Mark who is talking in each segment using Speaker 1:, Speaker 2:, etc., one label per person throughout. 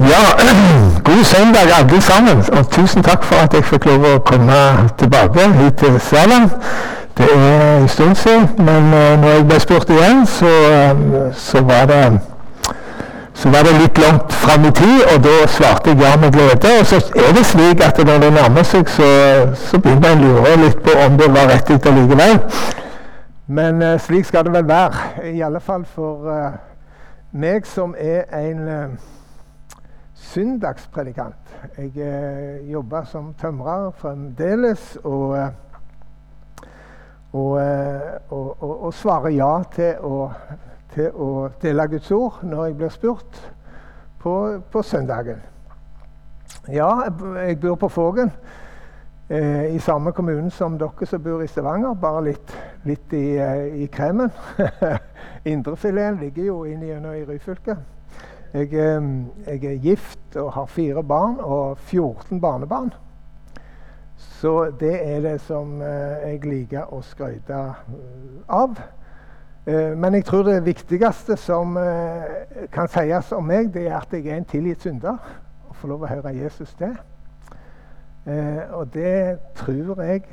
Speaker 1: Ja, god søndag alle sammen. Og tusen takk for at jeg fikk lov å komme tilbake hit til Sørland. Det er en stund siden, men uh, når jeg ble spurt igjen, så, uh, så, var det, så var det litt langt fram i tid, og da svarte jeg ja med glede. Og så er det slik at når det nærmer seg, så, så begynner en å lure litt på om det var rett likevel. Men uh, slik skal det vel være. I alle fall for meg som er en søndagspredikant. Jeg eh, jobber som tømrer fremdeles og, eh, og, eh, og, og, svarer ja til å, til å, dele Guds ord når jeg blir spurt på, på søndagen. Ja, jeg bor på Fågen. Eh, I samme kommune som dere som bor i Stavanger, bare litt, litt i, eh, i kremen. Indrefileten ligger jo inni i Ryfylke. Jeg, jeg, er gift og har fire barn og 14 barnebarn. Så det er det som eh, jeg liker å skryte eh, av. Eh, men jeg tror det viktigste som kan sies om meg, det er at jeg er en tilgitt synder. Og får lov å høre Jesus det. Og det tror jeg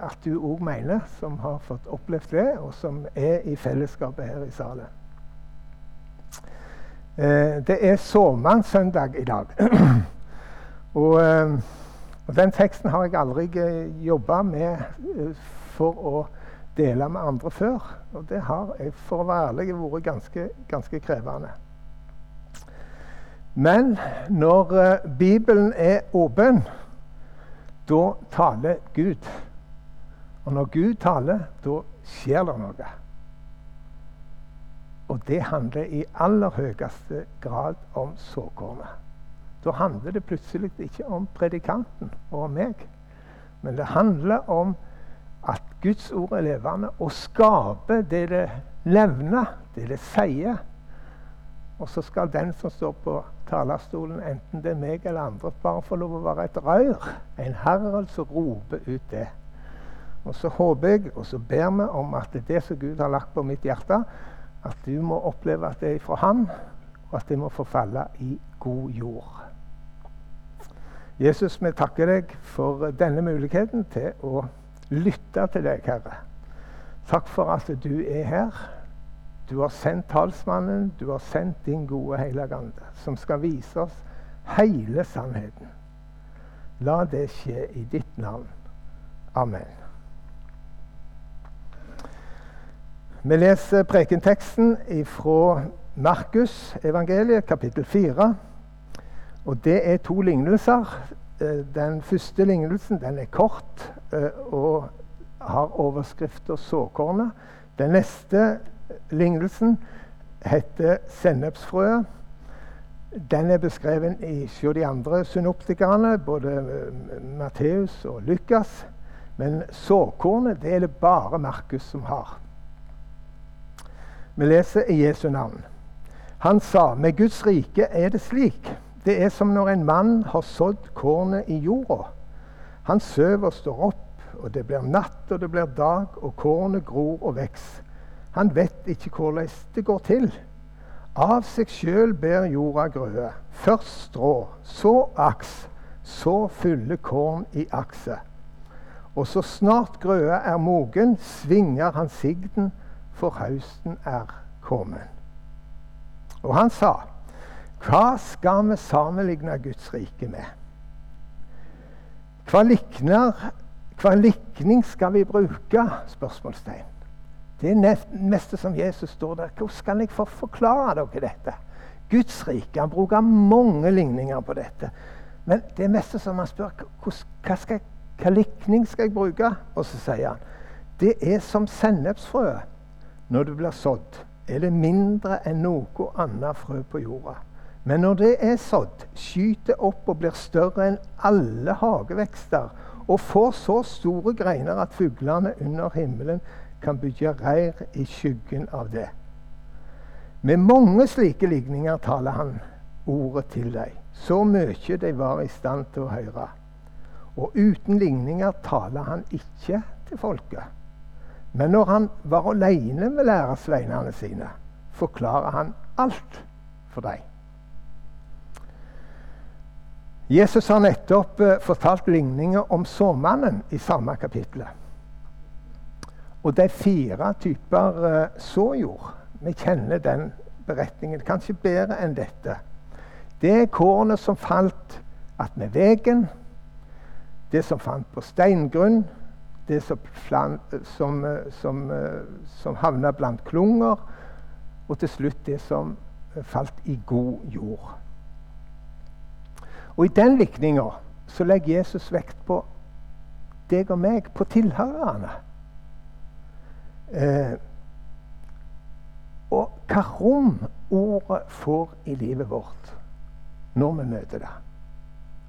Speaker 1: at du òg mener, som har fått opplevd det, og som er i fellesskapet her i salen. Eh, det er såmannssøndag i dag. og, eh, og, den teksten har jeg aldri eh, jobba med for å dele med andre før. Og det har for å være ærlig vært ganske, ganske krevende. Men når Bibelen er åpen, da taler Gud. Og når Gud taler, da skjer det noe. Og det handler i aller høyeste grad om såkornet. Da handler det plutselig ikke om predikanten og om meg. Men det handler om at Guds ord er levende og skaper det det levner, det det sier. Og så skal den som står på talerstolen, enten det er meg eller andre, bare få lov å være et rør. En herrel som roper ut det. Og så håper jeg, og så ber vi om at det som Gud har lagt på mitt hjerte, at du må oppleve at det er fra Han, og at det må forfalle i god jord. Jesus, vi takker deg for denne muligheten til å lytte til deg, Herre. Takk for at du er her. Du har sendt talsmannen, du har sendt din gode hellige som skal vise oss hele sannheten. La det skje i ditt navn. Amen. Vi leser prekenteksten fra Markus evangeliet, kapittel 4. Og det er to lignelser. Eh, den første lignelsen den er kort eh, og har overskrifta 'såkornet'. Den neste lignelsen heter 'sennepsfrøet'. Den er beskrevet i de andre synoptikerne, både eh, Matteus og Lukas. Men såkornet det er det bare Markus som har. Vi leser i Jesu navn. Han sa, med Guds rike er det slik. Det er som når en mann har sådd kornet i jorda. Han søver og står opp, og det blir natt og det blir dag, og kornet gror og veks. Han vet ikke hvordan det går til. Av seg sjøl ber jorda grøde. Først strå, så aks, så fylle korn i akset. Og så snart grøda er mogen, svinger han sigden for høsten er kommet. Og han sa, hva skal vi sammenligne Guds rike med? Hva, likner, hva likning skal vi bruke? spørsmålstegn. Det er meste som Jesus står der. Hvordan skal jeg få forklare dere dette? Guds rike. Han bruker mange ligninger på dette. Men det er meste som han spør hva, skal, hva likning skal jeg bruke. Og så sier han det er som sennepsfrøet når det blir sådd, er det mindre enn noe annet frø på jorda. Men når det er sådd, skyter opp og blir større enn alle hagevekster, og får så store greiner at fuglene under himmelen kan bygge reir i skyggen av det. Med mange slike ligninger taler han ordet til deg, så mye de var i stand til å høre. Og uten ligninger taler han ikke til folket. Men når han var alene med lærersveinene sine, forklarer han alt for dem. Jesus har nettopp eh, fortalt ligninger om såmannen i samme kapittel. Og det er fire typer eh, såjord. Vi kjenner den beretningen kanskje bedre enn dette. Det er kornet som falt attmed vegen, det som fant på steingrunn, det som, som, som, som havna blant klunger, og til slutt det som falt i god jord. Og I den likninga legger Jesus vekt på deg og meg, på tilhørerne. Eh, og hva rom ordet får i livet vårt når vi møter det.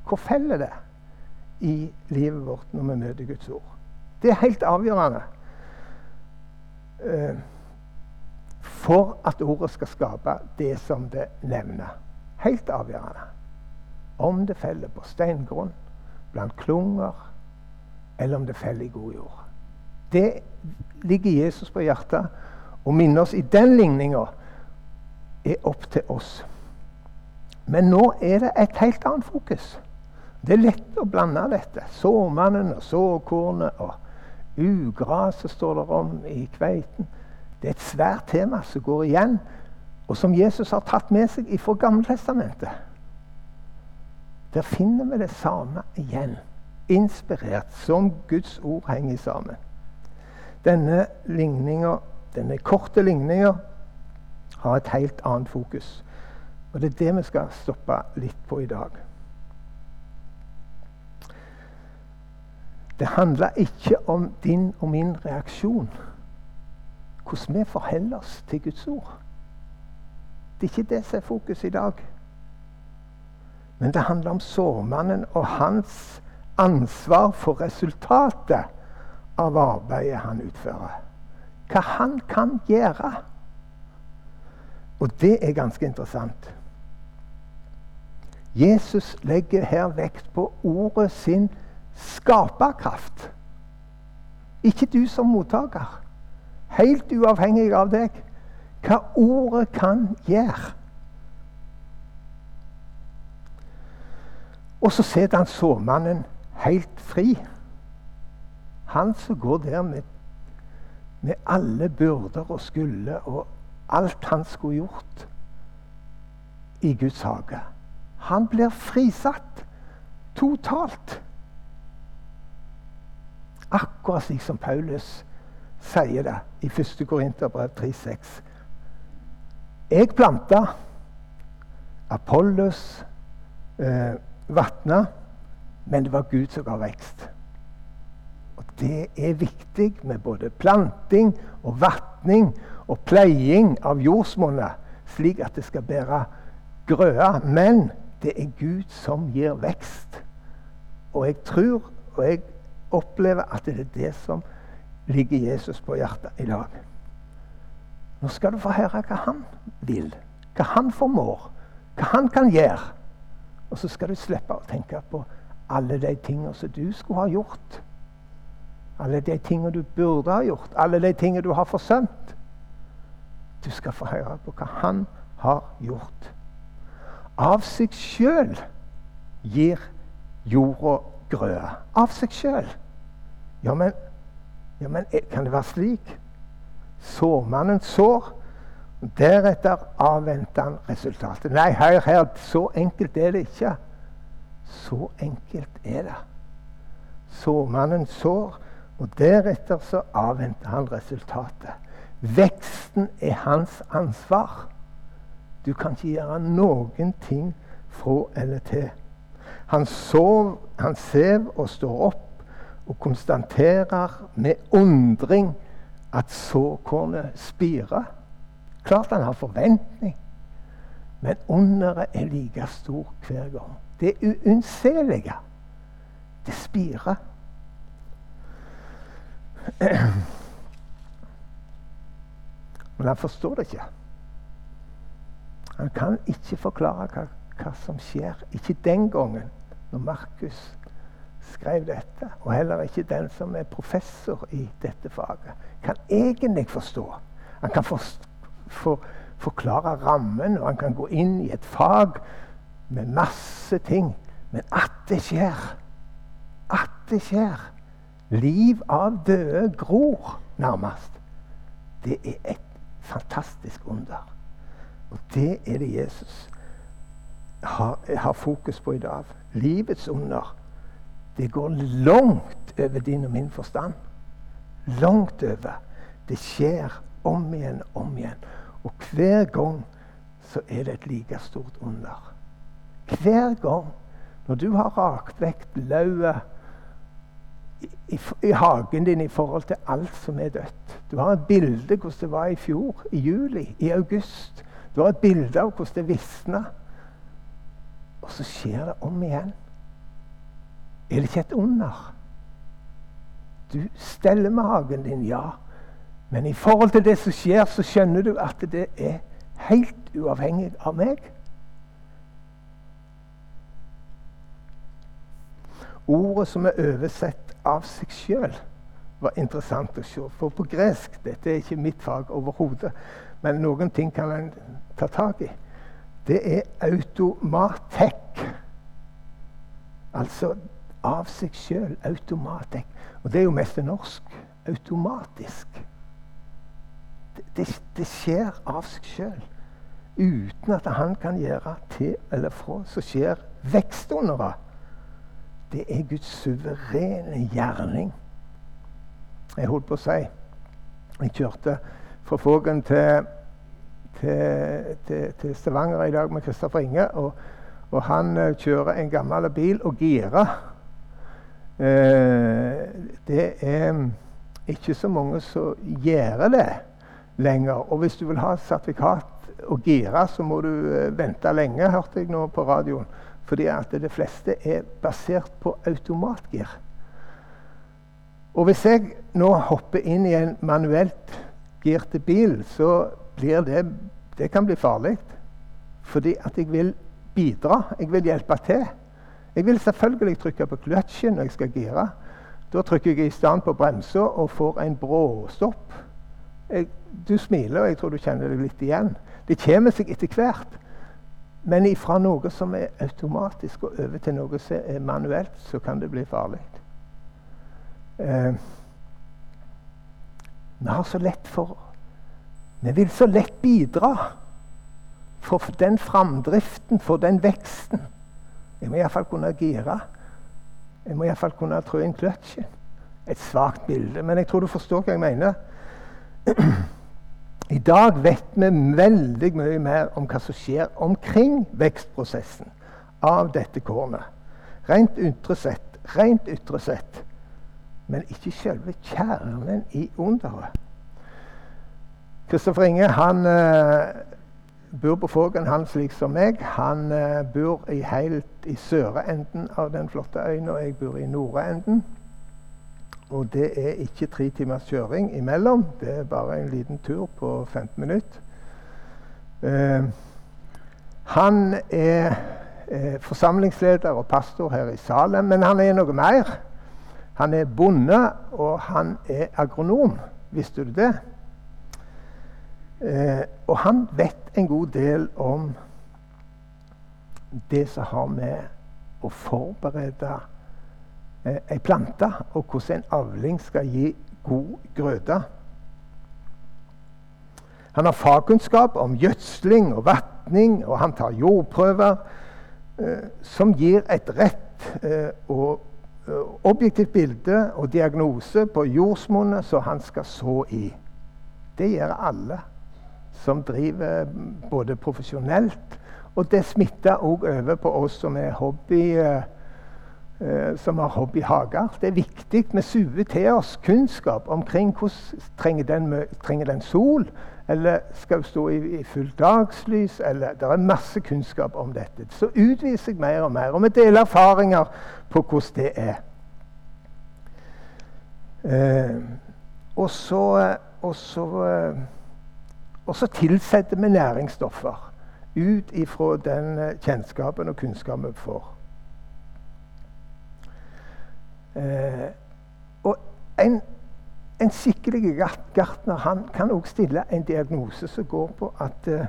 Speaker 1: Hvor feller det i livet vårt når vi møter Guds ord? Det er helt avgjørende eh, for at ordet skal skape det som det nevner. Helt avgjørende. Om det feller på steingrunn, blant klunger, eller om det feller i god jord. Det ligger Jesus på hjertet. og minne oss i den ligninga er opp til oss. Men nå er det et helt annet fokus. Det er lett å blande dette. Såmannen og såkornet og ugraset står det om i kveiten. Det er et svært tema som går igjen, og som Jesus har tatt med seg fra Gammeltestamentet. Der finner vi det samme igjen. Inspirert, som Guds ord henger sammen. Denne denne korte ligninga har et helt annet fokus. Og det er det vi skal stoppe litt på i dag. Det handler ikke om din og min reaksjon. Hvordan vi forholder oss til Guds ord. Det er ikke det som er fokus i dag. Men det handler om sårmannen og hans ansvar for resultatet av arbeidet han utfører. Hva han kan gjøre. Og det er ganske interessant. Jesus legger her vekt på ordet sin skaperkraft. Ikke du som mottaker. Helt uavhengig av deg. Hva ordet kan gjøre. Og så setter han såmannen helt fri. Han som går der med, med alle byrder og skulder og alt han skulle gjort i Guds hage. Han blir frisatt totalt. Akkurat slik som Paulus sier det i 1. Korinterbrev 3,6. Jeg planta, Apollos eh, vatna, men det var Gud som ga vekst. Og Det er viktig med både planting og vatning og pleiing av jordsmonnet, slik at det skal bære grøde. Men det er Gud som gir vekst. Og jeg tror og jeg opplever at det er det som ligger Jesus på hjertet i dag. Nå skal du få høre hva han vil, hva han formår, hva han kan gjøre. Og så skal du slippe å tenke på alle de tingene som du skulle ha gjort. Alle de tingene du burde ha gjort, alle de tingene du har forsømt. Du skal få høre på hva han har gjort. Av seg sjøl gir jorda grøde. Av seg sjøl. Ja, men, ja, men eh, kan det være slik? Sårmannen sår. Deretter avventer han resultatet. Nei, hør her, så enkelt er det ikke. Så enkelt er det. Sårmannen sår, og deretter så avventer han resultatet. Veksten er hans ansvar. Du kan ikke gjøre noen ting fra eller til. Han, sov, han sev og står opp og konstaterer med undring at såkornet spirer. Klart han har forventning, men underet er like stor hver gang. Det uunnselige. Det spirer. Men han forstår det ikke. Han kan ikke forklare hva, hva som skjer. Ikke den gangen, når Markus skrev dette. Og heller ikke den som er professor i dette faget, kan egentlig forstå. Han kan for, for, forklare rammen, og han kan gå inn i et fag med masse ting. Men at det skjer, at det skjer Liv av døde gror, nærmest. Det er et fantastisk under. Og det er det Jesus har, har fokus på i dag. Livets under. Det går langt over din og min forstand. Langt over. Det skjer om igjen, om igjen. Og hver gang så er det et like stort under. Hver gang når du har rakt vekk lauvet i, i, i, hagen din i forhold til alt som er dødt Du har et bilde hvordan det var i fjor, i juli, i august. Du har et bilde av hvordan det visna. Og så skjer det om igjen. Er det ikke et under? Du steller med hagen din, ja. Men i forhold til det som skjer, så skjønner du at det er helt uavhengig av meg. Ordet som er oversett av seg sjøl, var interessant å se. For på gresk Dette er ikke mitt fag overhodet, men noen ting kan en ta tak i. Det er automatek. Altså av seg sjøl. automatisk. Og det er jo mest norsk. Automatisk. Det, det, det skjer av seg sjøl. Uten at han kan gjøre til eller fra, så skjer vekst under Det Det er Guds suverene gjerning. Jeg holdt på å si Jeg kjørte fra Fågen til, til, til, til, Stavanger i dag med Kristoffer Inge. Og, og han uh, kjører en gammel bil og girer. Uh, det er ikke så mange som gjør det lenger. Og hvis du vil ha sertifikat og gire, så må du uh, vente lenge, hørte jeg nå på radioen. Fordi at det fleste er basert på automatgir. Og hvis jeg nå hopper inn i en manuelt girte bil, så blir det Det kan bli farlig. Fordi at jeg vil bidra. Jeg vil hjelpe til. Jeg vil selvfølgelig trykke på kløtsjen når jeg skal gire. Da trykker jeg i stand på bremsa og får en bråstopp. Jeg, du smiler, og jeg tror du kjenner deg litt igjen. Det kommer seg etter hvert. Men ifra noe som er automatisk, og over til noe som er manuelt, så kan det bli farlig. Eh, vi har så lett for Vi vil så lett bidra for den framdriften, for den veksten. Jeg må iallfall kunne gire. Jeg må iallfall kunne trå inn kløtsjen. Et svakt bilde, men jeg tror du forstår hva jeg mener. I dag vet vi veldig mye mer om hva som skjer omkring vekstprosessen av dette kornet. Rent ytre sett, rent ytre sett, men ikke selve kjernen i underet. Kristoffer Inge han uh, bor på Fågen, han slik som meg. Han uh, bor i helt i søre enden av den flotte øya, og jeg bor i nordre enden. Og det er ikke tre timers kjøring imellom. Det er bare en liten tur på 15 minutter. Eh, han er eh, forsamlingsleder og pastor her i Salem, men han er noe mer. Han er bonde, og han er agronom. Visste du det? Eh, og han vet en god del om det som har med å forberede eh, ei plante, og hvordan en avling skal gi god grøde. Han har fagkunnskap om gjødsling og vatning, og han tar jordprøver eh, som gir et rett eh, og eh, objektivt bilde og diagnose på jordsmonnet som han skal så i. Det gjør alle som driver både profesjonelt, og det smitter òg over på oss som er hobby. Eh, eh, som har hobbyhager. Det er viktig vi suger til oss kunnskap omkring hvordan trenger den, trenger den sol, eller skal hun stå i, i fullt dagslys? eller Det er masse kunnskap om dette. Så utviser jeg mer og mer, og vi deler erfaringer på hvordan det er. Eh, og så, og så, eh, og så tilsetter vi næringsstoffer ut ifra den eh, kjennskapen og kunnskapen vi får. Eh, og en, en skikkelig gartner han kan også stille en diagnose som går på at, eh,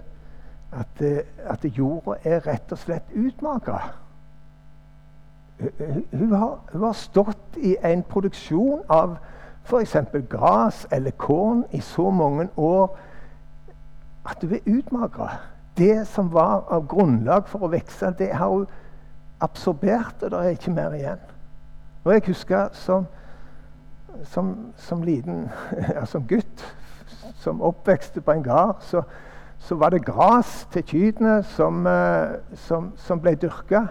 Speaker 1: at, eh, at jorda er rett og slett utmagra. hun hun har stått i en produksjon av f.eks. gras eller korn i så mange år at du er utmagra. Det som var av grunnlag for å vokse, det har hun absorbert, og det er ikke mer igjen. Og jeg husker som, som, som liten, ja, som gutt, som oppvekste på en gard, så, så var det gras til kyrne som, eh, som, som ble dyrka.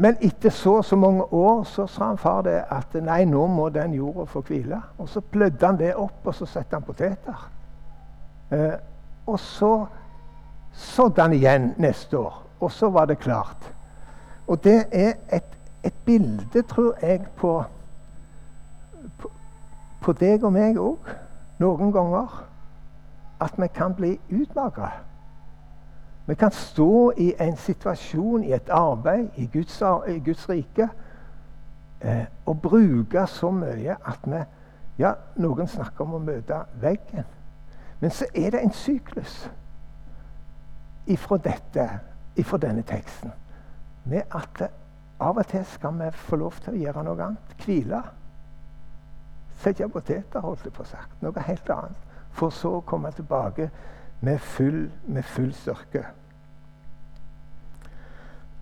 Speaker 1: Men etter så og så mange år så sa han far det at nei, nå må den jorda få hvile. Og så plødde han det opp, og så satte han poteter. Eh, og så sådde han igjen neste år, og så var det klart. Og det er et, et bilde, tror jeg, på, på, på deg og meg òg. Noen ganger. At vi kan bli utmagra. Vi kan stå i en situasjon, i et arbeid, i Guds, i Guds rike, eh, og bruke så mye at vi Ja, noen snakker om å møte veggen. Men så er det en syklus ifra, dette, ifra denne teksten med at av og til skal vi få lov til å gjøre noe annet. Hvile. Sette poteter, holdt jeg på sagt. Noe helt annet. For så å komme tilbake med full, med full styrke.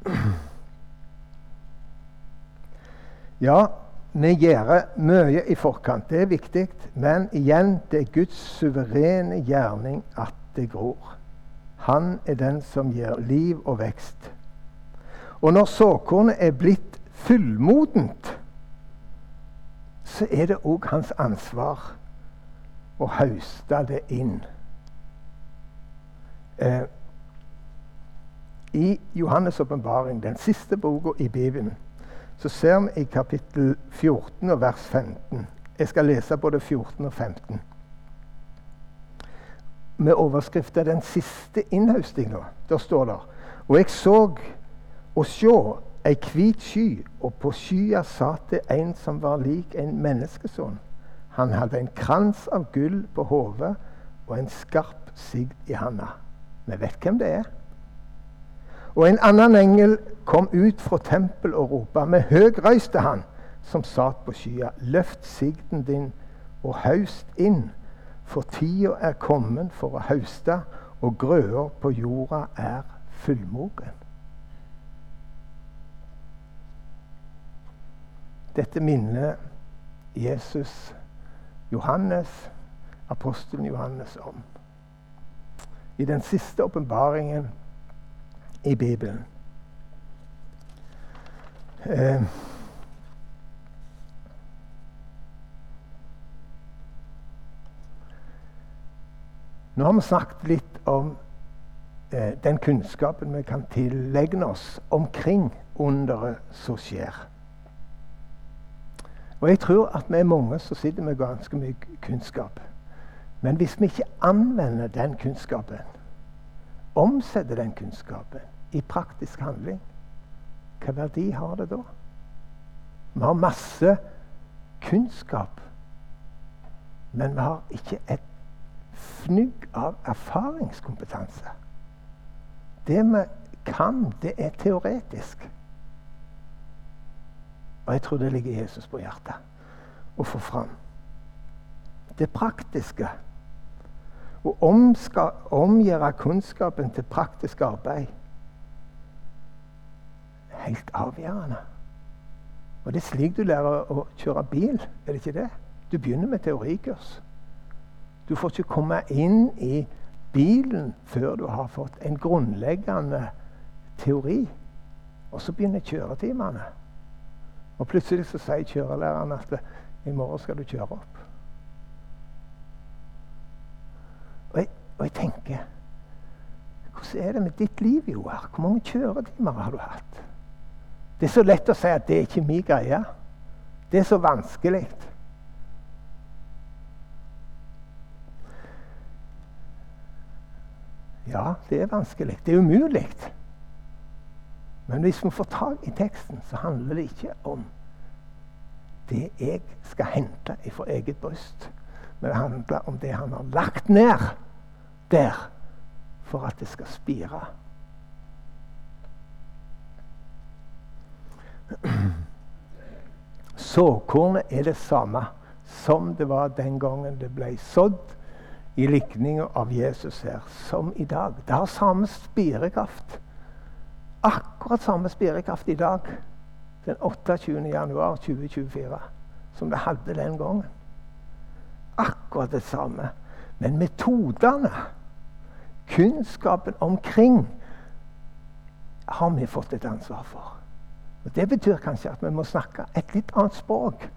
Speaker 1: Ja, vi gjør mye i forkant. Det er viktig. Men igjen, det er Guds suverene gjerning at det gror. Han er den som gir liv og vekst. Og når såkornet er blitt fullmodent, så er det òg hans ansvar å høste det inn. Eh, I Johannes' åpenbaring, den siste boka i Bibelen, så ser vi i kapittel 14 og vers 15 Jeg skal lese både 14 og 15. Med overskriften 'Den siste innhøstinga'. Der står det Og jeg så og sjå ei hvit sky, og på skya satt det en som var lik en menneskesønn. Han hadde en krans av gull på hodet og en skarp sigd i handa. Vi vet hvem det er. Og en annen engel kom ut fra tempelet og ropa med høg røyst til han som satt på skya. Løft sigden din og haust inn, for tida er kommet for å hauste, og grøda på jorda er fullmogen. Dette minner Jesus Johannes, apostelen Johannes om i den siste åpenbaringen i Bibelen. Eh, nå har vi snakket litt om eh, den kunnskapen vi kan tilegne oss omkring underet som skjer. Og jeg tror at vi er mange som sitter med ganske mye kunnskap. Men hvis vi ikke anvender den kunnskapen, omsetter den kunnskapen i praktisk handling, hva verdi har det da? Vi har masse kunnskap, men vi har ikke et fnugg av erfaringskompetanse. Det vi kan, det er teoretisk. Og jeg tror det ligger Jesus på hjertet å få fram. Det praktiske å omgjøre kunnskapen til praktisk arbeid helt avgjørende. Og Det er slik du lærer å kjøre bil, er det ikke det? Du begynner med teorikurs. Du får ikke komme inn i bilen før du har fått en grunnleggende teori. Og så begynner kjøretimene. Og plutselig så sier kjørelæreren at i morgen skal du kjøre opp. Og jeg, tenker Hvordan er det med ditt liv, Joar? Hvor mange kjøretimer har du hatt? Det er så lett å si at det er ikke min greie. Det er så vanskelig. Ja, det er vanskelig. Det er umulig. Men hvis vi får tak i teksten, så handler det ikke om det jeg skal hente fra eget bryst. Men det handler om det han har lagt ned der for at det skal spire. såkornet er det samme som det var den gangen det ble sådd i likninga av Jesus her, som i dag. Det har samme spirekraft. Akkurat samme spirekraft i dag, den 28. januar 2024, som det hadde den gangen. Akkurat det samme. Men metodene, kunnskapen omkring, har vi fått et ansvar for. Og Det betyr kanskje at vi må snakke et litt annet språk.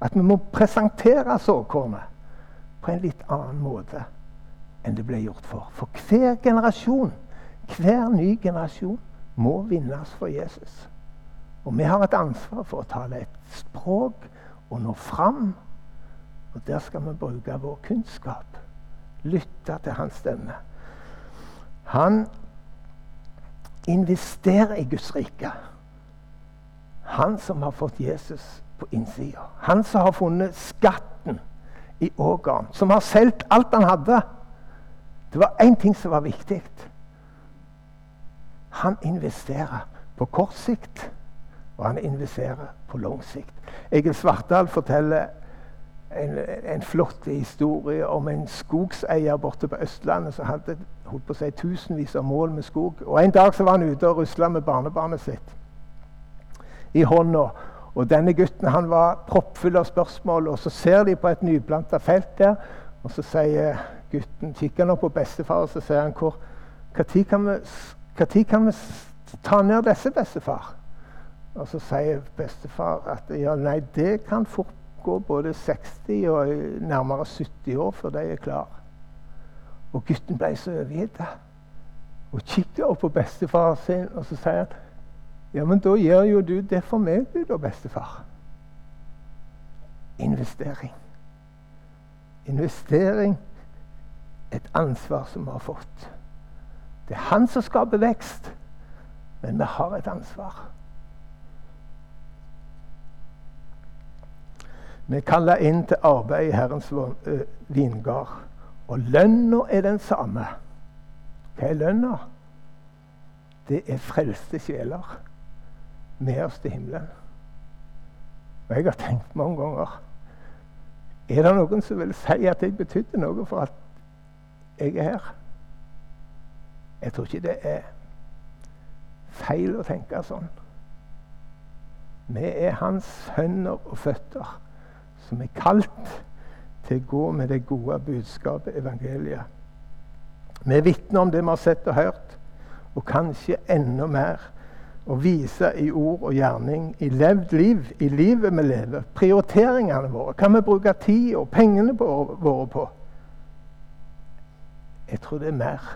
Speaker 1: At vi må presentere såkornet på en litt annen måte enn det ble gjort for. For hver generasjon, hver ny generasjon, må vinnes for Jesus. Og vi har et ansvar for å tale et språk og nå fram. Og der skal vi bruke vår kunnskap. Lytte til hans stemme. Han investerer i Guds rike. Han som har fått Jesus på innsida. Han som har funnet skatten i Ågaren. Som har solgt alt han hadde. Det var én ting som var viktig. Han investerer på kort sikt, og han investerer på lang sikt. Egil Svartdal forteller en, en, flott historie om en skogseier borte på Østlandet som hadde holdt på å si, tusenvis av mål med skog. Og En dag så var han ute og rusla med barnebarnet sitt i hånda. Og denne gutten han var proppfull av spørsmål, og så ser de på et nyplanta felt der. Og så sier gutten, kikker han opp på bestefar og så sier han, hvor, når kan, kan vi ta ned disse, bestefar? Og så sier bestefar at ja, nei, det kan fort gå både 60 og nærmere 70 år før de er klar. Og gutten ble så overgitt. Og kikket opp på bestefar sin, og så sier han ja, men da gjør jo du det for meg, du da, bestefar. Investering. Investering et ansvar som vi har fått. Det er han som skaper vekst, men vi har et ansvar. Vi kaller inn til arbeid i Herrens vingard. Og lønna er den samme. Hva er lønna? Det er frelste sjeler med oss til himmelen. Og jeg har tenkt mange ganger Er det noen som vil si at jeg betydde noe for at jeg er her? Jeg tror ikke det er feil å tenke sånn. Vi er hans hender og føtter, som er kalt til å gå med det gode budskapet, evangeliet. Vi vitner om det vi har sett og hørt, og kanskje enda mer å vise i ord og gjerning, i levd liv, i livet vi lever. Prioriteringene våre. Kan vi bruke tid og pengene våre på? Jeg tror det er mer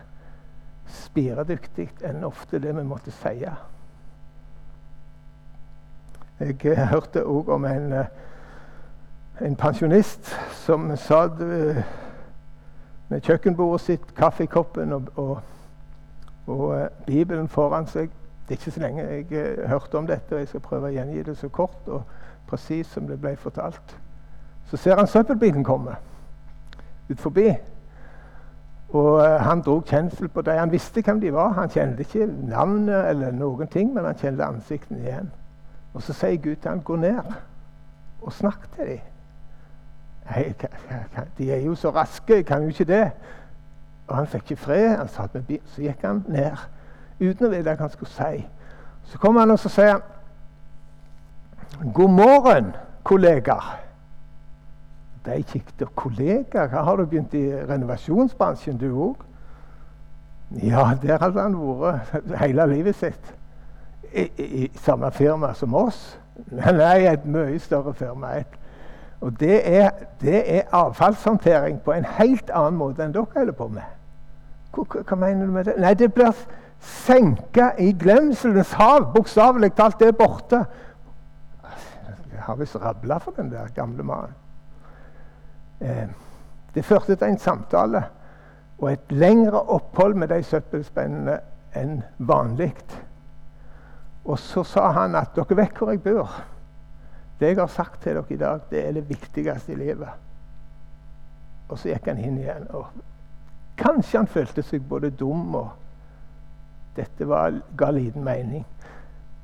Speaker 1: spiredyktig enn ofte det vi måtte si. Jeg hørte òg om en, eh, en, pensjonist som satt med kjøkkenbordet sitt, kaffekoppen og, og, og eh, Bibelen foran seg det er ikke så lenge jeg uh, hørte om dette, og jeg skal prøve å gjengi det så kort og presis som det ble fortalt. Så ser han søppelbilen komme ut forbi. Og uh, Han dro kjensel på dem. Han visste hvem de var. Han kjente ikke navnet eller noen ting, men han kjente ansiktene igjen. Og Så sier Gud til ham, 'Gå ned og snakk til dem'. Nei, de er jo så raske, jeg kan jo ikke det. Og han fikk ikke fred. Han satt med bil, Så gikk han ned uten å vite hva han skulle si. Så kommer han og så sier han, 'God morgen, kollegaer'. De kikket opp. 'Kollegaer? Har du begynt i renovasjonsbransjen, du òg?' Ja, der hadde han vært hele livet sitt. I, i, i samme firma som oss. Nei, et mye større firma. Et. Og det er, det er avfallshåndtering på en helt annen måte enn dere holder på med. Hva, hva, mener du med det? Nei, det blir senka i glemselens hav. Bokstavelig talt, det er borte. Jeg har visst rabla for den der gamle mannen. Eh, det førte til en samtale og et lengre opphold med de søppelspennene enn vanlig. Og så sa han at dere vet hvor jeg bor. Det jeg har sagt til dere i dag, det er det viktigste i livet. Og så gikk han inn igjen. og Kanskje han følte seg både dum og dette var, ga liten mening.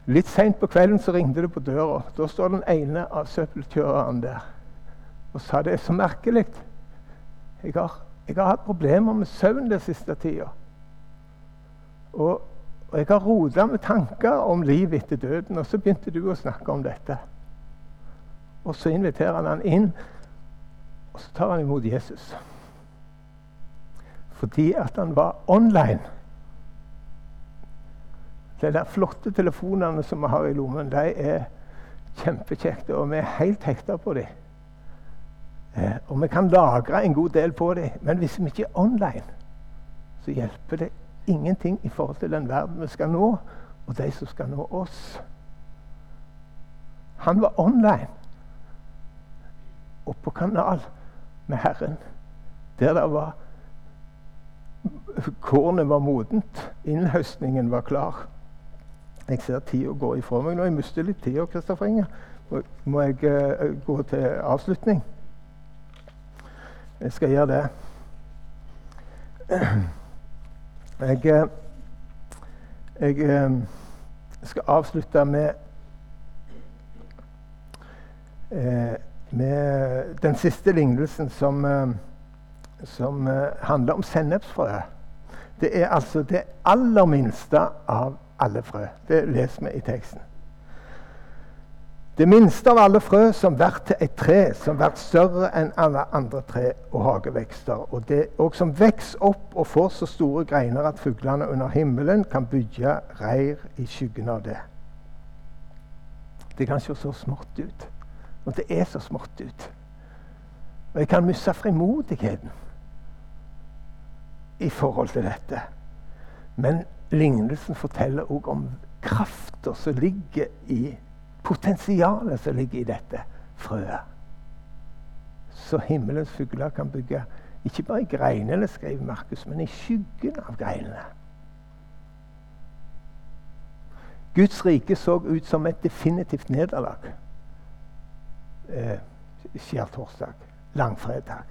Speaker 1: Litt seint på kvelden så ringte det på døra. Da står den ene av søppelkjørerne der og sa det er så merkelig. Jeg har, jeg har hatt problemer med søvn den siste tida. Og, og, jeg har rota med tanker om liv etter døden. Og så begynte du å snakke om dette. Og så inviterer han han inn, og så tar han imot Jesus. Fordi at han var online. De der flotte telefonene som vi har i lommen, de er kjempekjekte, og vi er helt hekta på dem. Eh, og vi kan lagre en god del på dem, men hvis vi ikke er online, så hjelper det ingenting i forhold til den verden vi skal nå, og de som skal nå oss. Han var online og på kanal med Herren, der det var Kornet var modent. Innhøstningen var klar. Jeg ser tida gå ifra meg nå. Jeg mister litt tid. Kristoffer Inge. Må, jeg uh, gå til avslutning? Jeg skal gjøre det. Jeg, uh, jeg uh, skal avslutte med med den siste lignelsen som, som handler om sennepsfrø. Det er altså det aller minste av alle frø. Det leser vi i teksten. Det minste av alle frø som blir til et tre som blir større enn alle andre tre og hagevekster, og, det, og som vokser opp og får så store greiner at fuglene under himmelen kan bygge reir i skyggen av det. Det kan se så smått ut. Og det er så smått ut. Og jeg kan miste frimodigheten i forhold til dette. Men lignelsen forteller òg om krafta som ligger i Potensialet som ligger i dette frøet. Så himmelens fugler kan bygge ikke bare i greinene, skriver Markus, men i skyggen av greinene. Guds rike så ut som et definitivt nederlag eh, skjærtorsdag, langfredag.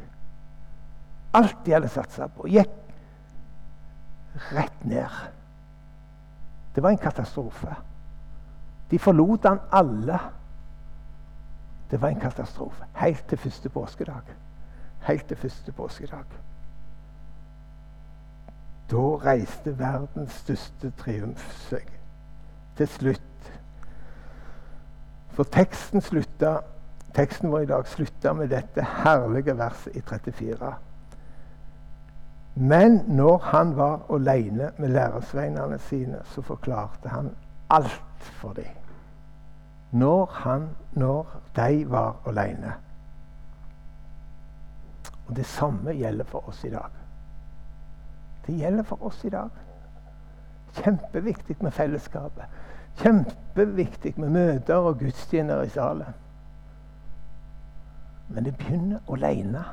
Speaker 1: Alt de hadde satsa på, gikk rett ned. Det var en katastrofe. De forlot han alle. Det var en katastrofe. Helt til første påskedag. Helt til første påskedag. Da reiste verdens største triumf seg. Til slutt. For teksten slutta Teksten vår i dag slutter med dette herlige verset i 34. Men når han var alene med læresveinene sine, så forklarte han alt for dem. Når, han, når de var alene. Og det samme gjelder for oss i dag. Det gjelder for oss i dag. Kjempeviktig med fellesskapet. Kjempeviktig med møter og gudstjenester i salen. Men det begynner å leine.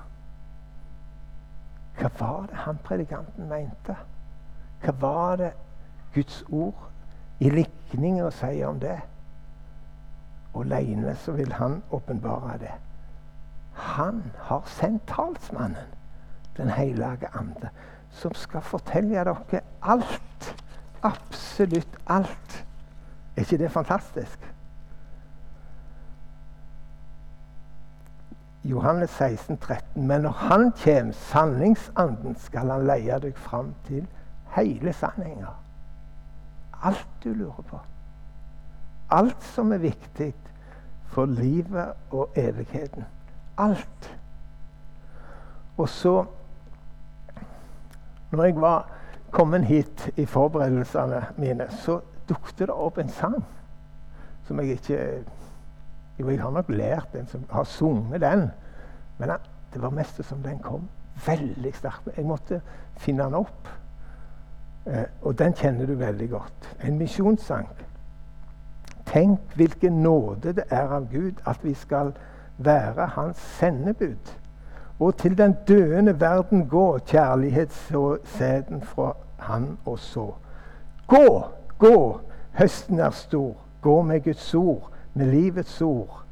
Speaker 1: Hva var det han predikanten mente? Hva var det Guds ord i likninger sier om det? Aleine så vil han åpenbare det. Han har sendt talsmannen, Den hellige ande, som skal fortelle dere alt. Absolutt alt. Er ikke det fantastisk? Johannes 16, 13. Men når Han kommer, sanningsanden, skal han leie deg fram til hele sanninga. Alt du lurer på. Alt som er viktig for livet og evigheten. Alt. Og så Når jeg var kommet hit i forberedelsene mine, så dukket det opp en sang som jeg ikke jo, jeg har nok lært den som har sunget den. Men det var mest som den kom veldig sterkt. Jeg måtte finne den opp. Eh, og den kjenner du veldig godt. En misjonssang. Tenk hvilken nåde det er av Gud at vi skal være Hans sendebud. Og til den døende verden gå, kjærlighetssæden fra Han og så. Gå, gå, høsten er stor. Gå med Guds ord med livets ord.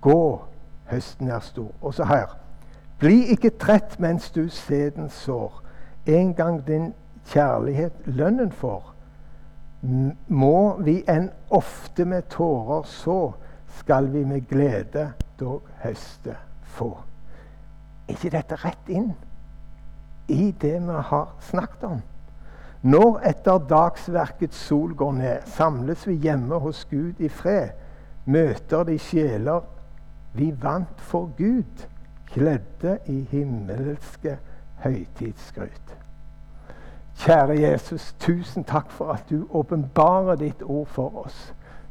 Speaker 1: Gå, høsten er stor. Og så her. Bli ikke trett mens du sæden sår. En gang din kjærlighet lønnen får. må vi enn ofte med tårer så, skal vi med glede dog høste få. Er ikke dette rett inn i det vi har snakket om? Når etter dagsverkets sol går ned, samles vi hjemme hos Gud i fred. Møter de sjeler vi vant for Gud, kledde i himmelske høytidsskryt. Kjære Jesus, tusen takk for at du åpenbarer ditt ord for oss.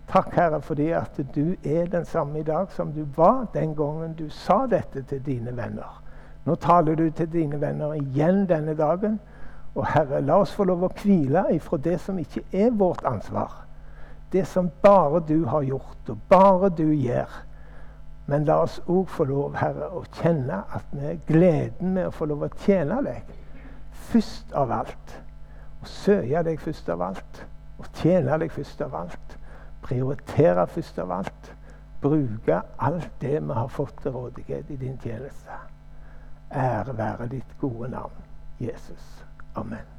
Speaker 1: Takk, Herre, fordi at du er den samme i dag som du var den gangen du sa dette til dine venner. Nå taler du til dine venner igjen denne dagen. Og Herre, la oss få lov å hvile ifra det som ikke er vårt ansvar. Det som bare du har gjort, og bare du gjør. Men la oss òg få lov, Herre, å kjenne at vi er gleden med å få lov å tjene deg først av alt. Å søke deg først av alt. Å tjene deg først av alt. Prioritere først av alt. Bruke alt det vi har fått til rådighet i din tjeneste. Ære være ditt gode navn, Jesus. Amen.